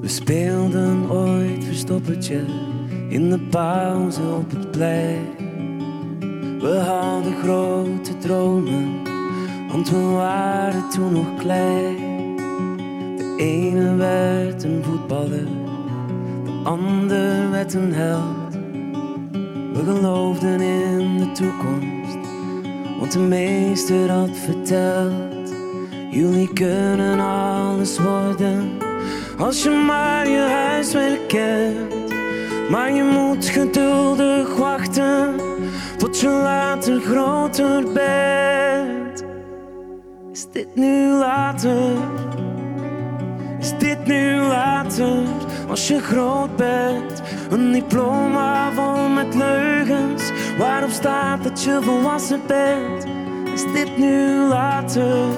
Speaker 6: We speelden ooit verstoppertje in de pauze op het plein. We hadden grote dromen, want we waren toen nog klein. De ene werd een voetballer, de ander werd een held. We geloofden in de toekomst, want de meester had verteld. Jullie kunnen alles worden als je maar je huiswerk hebt. Maar je moet geduldig wachten tot je later groter bent. Is dit nu later? Is dit nu later? Als je groot bent, een diploma vol met leugens, waarop staat dat je volwassen bent. Is dit nu later?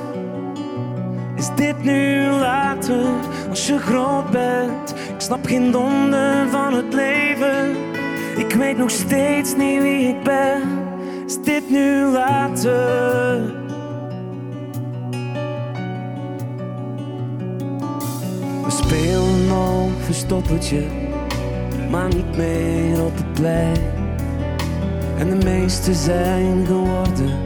Speaker 6: Is dit nu later, als je groot bent? Ik snap geen donder van het leven. Ik weet nog steeds niet wie ik ben. Is dit nu later? Spelen nog verstoppertje, maar niet meer op het plein. En de meesten zijn geworden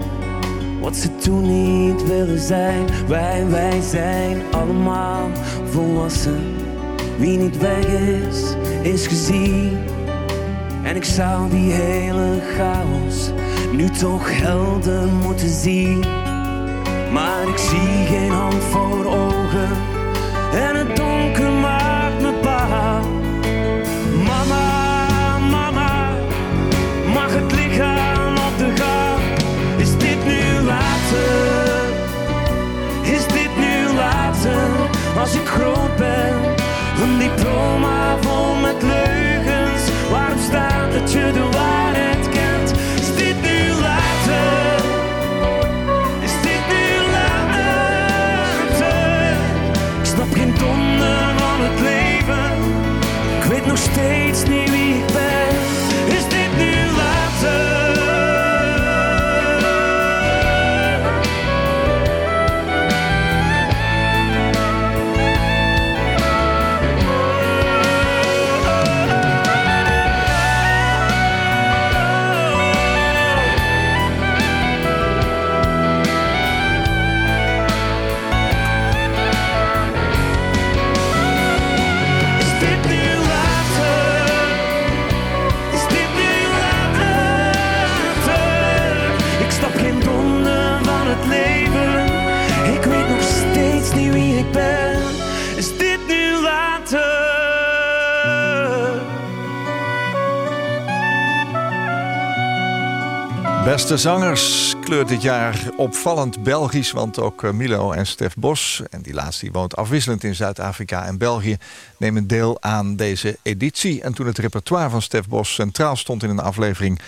Speaker 6: wat ze toen niet willen zijn. Wij, wij zijn allemaal volwassen. Wie niet weg is, is gezien. En ik zou die hele chaos nu toch helder moeten zien. Maar ik zie geen hand voor ogen. En het donker maakt me bang. Mama, mama, mag het lichaam op de gang? Is dit nu later? Is dit nu later? Als ik groot ben, een diploma vol met leugens.
Speaker 2: Zangers kleurt dit jaar opvallend Belgisch, want ook eh, Milo en Stef Bos, en die laatste woont afwisselend in Zuid-Afrika en België, nemen deel aan deze editie. En toen het repertoire van Stef Bos centraal stond in een aflevering,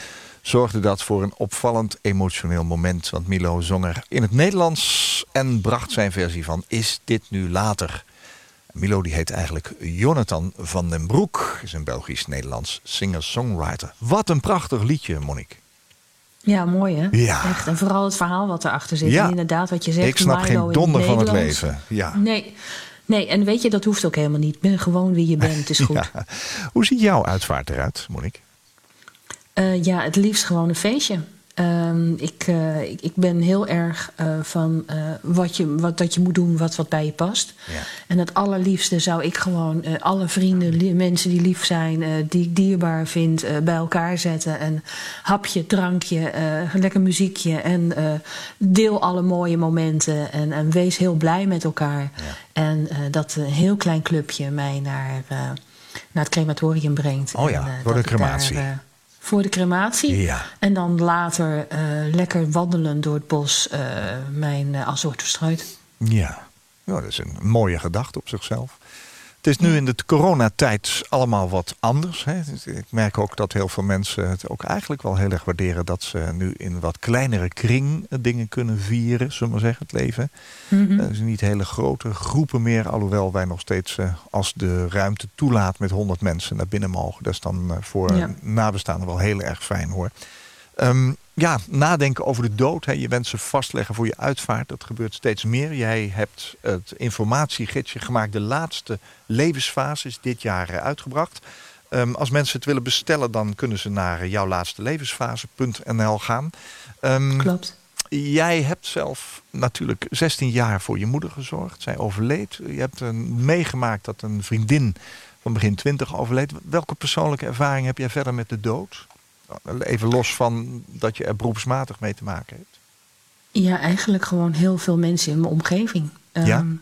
Speaker 2: zorgde dat voor een opvallend emotioneel moment. Want Milo zong er in het Nederlands en bracht zijn versie van Is dit nu later? Milo die heet eigenlijk Jonathan van den Broek, is een Belgisch-Nederlands singer-songwriter. Wat een prachtig liedje, Monique.
Speaker 3: Ja, mooi hè?
Speaker 2: Ja.
Speaker 3: Echt. En vooral het verhaal wat erachter zit.
Speaker 2: Ja.
Speaker 3: En inderdaad wat je zegt.
Speaker 2: Ik snap
Speaker 3: Milo
Speaker 2: geen donder van het leven. Ja.
Speaker 3: Nee. nee, en weet je, dat hoeft ook helemaal niet. Ben gewoon wie je bent, het is goed.
Speaker 2: Ja. Hoe ziet jouw uitvaart eruit, Monique?
Speaker 3: Eh, ja, het liefst gewoon een feestje. Ehm, ik, eh, ik, ik ben heel erg eh, van eh, wat je, wat, dat je moet doen wat, wat bij je past.
Speaker 2: Ja.
Speaker 3: En het allerliefste zou ik gewoon alle vrienden, li- mensen die lief zijn, die ik dierbaar vind, bij elkaar zetten. En hapje, drankje, lekker muziekje. En deel alle mooie momenten. En, en wees heel blij met elkaar. En dat een heel klein clubje mij naar, naar het crematorium brengt.
Speaker 2: Oh ja,
Speaker 3: En,
Speaker 2: voor de crematie.
Speaker 3: Daar, voor de crematie.
Speaker 2: Ja.
Speaker 3: En dan later eh, lekker wandelen door het bos eh, mijn uh, wordt verstrooid.
Speaker 2: Ja. ja, dat is een mooie gedachte op zichzelf. Het is nu in de coronatijd allemaal wat anders. Hè. Ik merk ook dat heel veel mensen het ook eigenlijk wel heel erg waarderen... dat ze nu in wat kleinere kring dingen kunnen vieren, zullen we maar zeggen, het leven. Er zijn niet hele grote groepen meer, alhoewel wij nog steeds, eh, als de ruimte toelaat, met 100 mensen naar binnen mogen. Dat is dan eh, voor
Speaker 3: Ja.
Speaker 2: nabestaanden wel heel erg fijn hoor. Ehm, ja, nadenken over de dood. Hè. Je wensen vastleggen voor je uitvaart. Dat gebeurt steeds meer. Jij hebt het informatiegidsje gemaakt. De laatste levensfase is dit jaar eh, uitgebracht. Ehm, als mensen het willen bestellen, dan kunnen ze naar eh, jouwlaatste gaan. Ehm,
Speaker 3: Klopt.
Speaker 2: Jij hebt zelf natuurlijk 16 jaar voor je moeder gezorgd. Zij overleed. Je hebt een, meegemaakt dat een vriendin van begin 20 overleed. Welke persoonlijke ervaring heb jij verder met de dood? Even los van dat je er beroepsmatig mee te maken hebt.
Speaker 3: Ja, eigenlijk gewoon heel veel mensen in mijn omgeving.
Speaker 2: Ja?
Speaker 3: Ehm,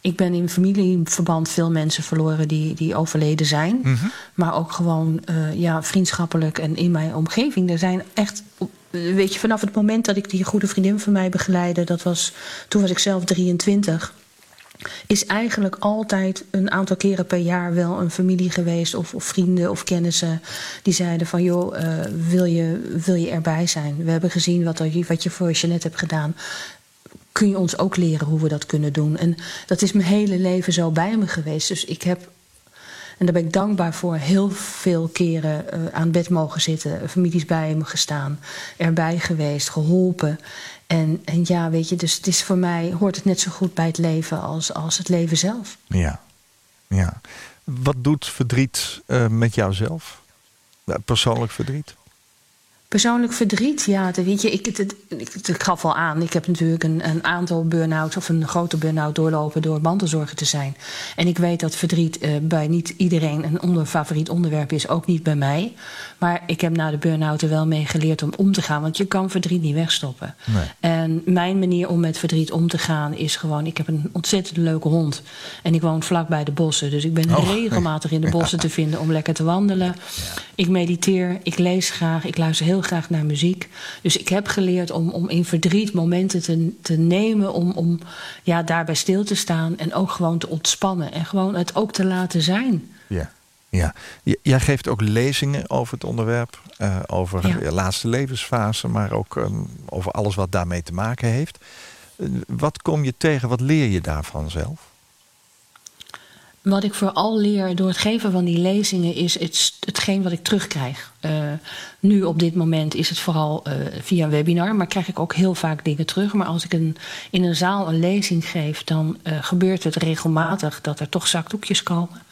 Speaker 3: ik ben in familieverband veel mensen verloren die, die overleden zijn.
Speaker 2: Mhm.
Speaker 3: Maar ook gewoon eh, ja, vriendschappelijk en in mijn omgeving. Er zijn echt, weet je, vanaf het moment dat ik die goede vriendin van mij begeleidde, dat was, toen was ik zelf 23. Is eigenlijk altijd een aantal keren per jaar wel een familie geweest, of, of vrienden of kennissen, die zeiden van joh, eh, wil, je, wil je erbij zijn? We hebben gezien wat, er, wat je voor Jeanette hebt gedaan kun je ons ook leren hoe we dat kunnen doen. En dat is mijn hele leven zo bij me geweest. Dus ik heb, en daar ben ik dankbaar voor, heel veel keren uh, aan bed mogen zitten, families bij me gestaan, erbij geweest, geholpen. En, en ja, weet je, dus het is voor mij hoort het net zo goed bij het leven als, als het leven zelf.
Speaker 2: Ja, ja. Wat doet verdriet uh, met jouzelf? Persoonlijk verdriet?
Speaker 3: Persoonlijk verdriet, ja, weet je, ik, het, ik, ik gaf al aan. Ik heb natuurlijk een, een aantal burn-outs of een grote burn-out doorlopen door mantelzorger te zijn. En ik weet dat verdriet uh, bij niet iedereen een onder, favoriet onderwerp is, ook niet bij mij. Maar ik heb na de burn-out er wel mee geleerd om om te gaan, want je kan verdriet niet wegstoppen.
Speaker 2: Nee.
Speaker 3: En mijn manier om met verdriet om te gaan is gewoon: ik heb een ontzettend leuke hond. En ik woon vlak bij de bossen, dus ik ben
Speaker 2: Oh.
Speaker 3: regelmatig in de bossen
Speaker 2: Ja.
Speaker 3: te vinden om lekker te wandelen.
Speaker 2: Ja.
Speaker 3: Ik mediteer, ik lees graag, ik luister heel graag naar muziek. Dus ik heb geleerd om, om in verdriet momenten te, te nemen, om, om ja, daarbij stil te staan en ook gewoon te ontspannen en gewoon het ook te laten zijn.
Speaker 2: Ja. Ja, jij geeft ook lezingen over het onderwerp, eh, over
Speaker 3: Ja.
Speaker 2: de laatste levensfase, maar ook eh, over alles wat daarmee te maken heeft. Eh, wat kom je tegen, wat leer je daarvan zelf?
Speaker 3: Wat ik vooral leer door het geven van die lezingen is het, hetgeen wat ik terugkrijg. Uh, nu op dit moment is het vooral uh, via een webinar, maar krijg ik ook heel vaak dingen terug. Maar als ik een, in een zaal een lezing geef, dan uh, gebeurt het regelmatig dat er toch zakdoekjes komen.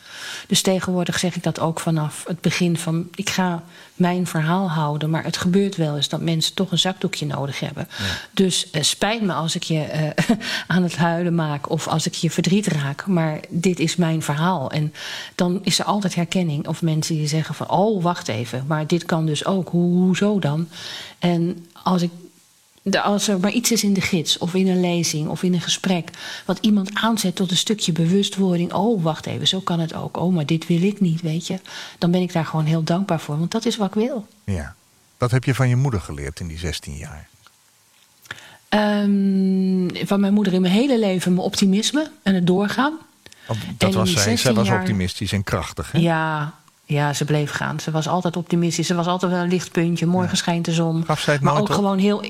Speaker 3: Dus tegenwoordig zeg ik dat ook vanaf het begin van ik ga mijn verhaal houden, maar het gebeurt wel eens dat mensen toch een zakdoekje nodig hebben. Ja. Dus uh, spijt me als ik je uh, aan het huilen maak of als ik je verdriet raak, maar dit is mijn verhaal. En dan is er altijd herkenning of mensen die zeggen van oh wacht even, maar dit kan dus ook. Hoe, hoezo dan? En als ik als er maar iets is in de gids of in een lezing of in een gesprek... wat iemand aanzet tot een stukje bewustwording... oh, wacht even, zo kan het ook. Oh, maar dit wil ik niet, weet je. Dan ben ik daar gewoon heel dankbaar voor, want dat is wat ik wil.
Speaker 2: Ja, Wat heb je van je moeder geleerd in die 16 jaar?
Speaker 3: Ehm, van mijn moeder in mijn hele leven mijn optimisme en het doorgaan.
Speaker 2: Want dat was zij. Zij
Speaker 3: 16
Speaker 2: was
Speaker 3: jaar-
Speaker 2: optimistisch en krachtig. Hè?
Speaker 3: Ja, ja, ze bleef gaan. Ze was altijd optimistisch. Ze was altijd wel een lichtpuntje. Morgen schijnt de zon. Maar ook
Speaker 2: op?
Speaker 3: gewoon heel.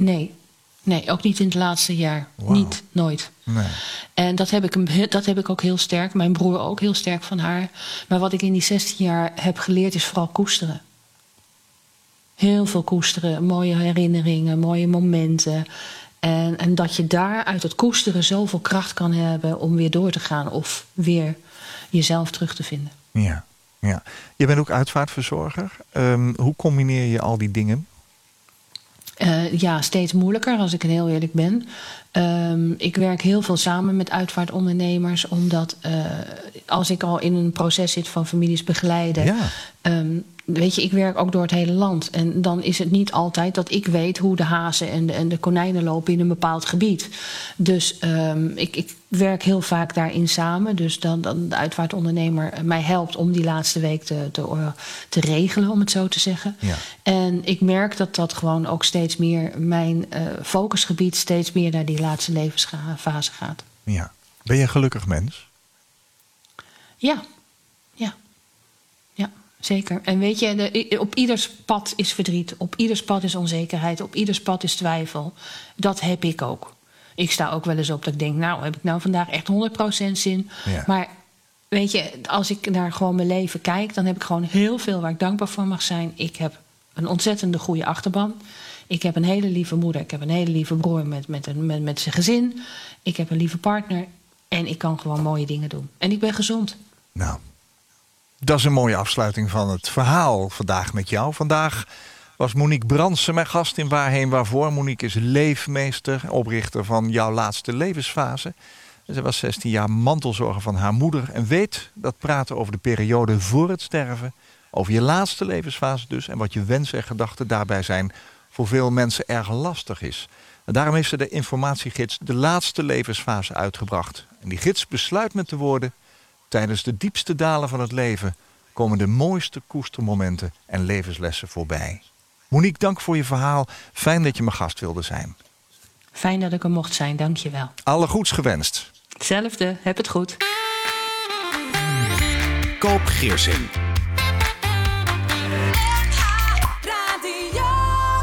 Speaker 3: Nee. Nee, ook niet in het laatste jaar. Niet, nooit.
Speaker 2: Nee.
Speaker 3: En dat heb, ik, hem- dat heb ik ook heel sterk. Mijn broer ook heel sterk van haar. Maar wat ik in die 16 jaar heb geleerd is vooral koesteren. Heel veel koesteren. Mooie herinneringen, mooie momenten. En, en dat je daar uit het koesteren zoveel kracht kan hebben om weer door te gaan. Of weer jezelf terug te vinden.
Speaker 2: Ja, ja. Je bent ook uitvaartverzorger. Ehm, hoe combineer je al die dingen?
Speaker 3: Eh, ja, steeds moeilijker als ik heel eerlijk ben. Ehm, ik werk heel veel samen met uitvaartondernemers, omdat eh, als ik al in een proces zit van families begeleiden.
Speaker 2: Ja.
Speaker 3: ehm, weet je, ik werk ook door het hele land. En dan is het niet altijd dat ik weet hoe de hazen en de, en de konijnen lopen in een bepaald gebied. Dus ehm, ik, ik werk heel vaak daarin samen. Dus dan, dan de uitvaartondernemer mij helpt om die laatste week te, te, or- te regelen, om het zo te zeggen.
Speaker 2: Ja.
Speaker 3: En ik merk dat dat gewoon ook steeds meer mijn eh, focusgebied steeds meer naar die laatste levensfase gaat.
Speaker 2: ja. Ben je een gelukkig mens?
Speaker 3: Ja, zeker. En weet je, de, op ieders pad is verdriet, op ieders pad is onzekerheid, op ieders pad is twijfel. Dat heb ik ook. Ik sta ook wel eens op dat ik denk, nou, heb ik nou vandaag echt 100% zin?
Speaker 2: Ja.
Speaker 3: Maar weet je, als ik naar gewoon mijn leven kijk, dan heb ik gewoon heel veel waar ik dankbaar voor mag zijn. Ik heb een ontzettende goede achterban. Ik heb een hele lieve moeder. Ik heb een hele lieve broer met, met, een, met, met zijn gezin. Ik heb een lieve partner. En ik kan gewoon mooie dingen doen. En ik ben gezond.
Speaker 2: Nou, dat is een mooie afsluiting van het verhaal vandaag met jou. Vandaag was Monique Bransen mijn gast in Waarheen Waarvoor. Monique is leefmeester, oprichter van jouw laatste levensfase. En Ze was 16 jaar mantelzorger van haar moeder en weet dat praten over de periode voor het sterven, over je laatste levensfase dus en wat je wensen en gedachten daarbij zijn, voor veel mensen erg lastig is. En daarom heeft ze de informatiegids De Laatste Levensfase uitgebracht. En die gids besluit met de woorden: Tijdens de diepste dalen van het leven komen de mooiste koestermomenten en levenslessen voorbij. Monique, dank voor je verhaal. Fijn dat je mijn gast wilde zijn.
Speaker 3: Fijn dat ik er mocht zijn, dankjewel.
Speaker 2: Alle goeds gewenst.
Speaker 3: Hetzelfde, heb het goed.
Speaker 1: Koop Geersing.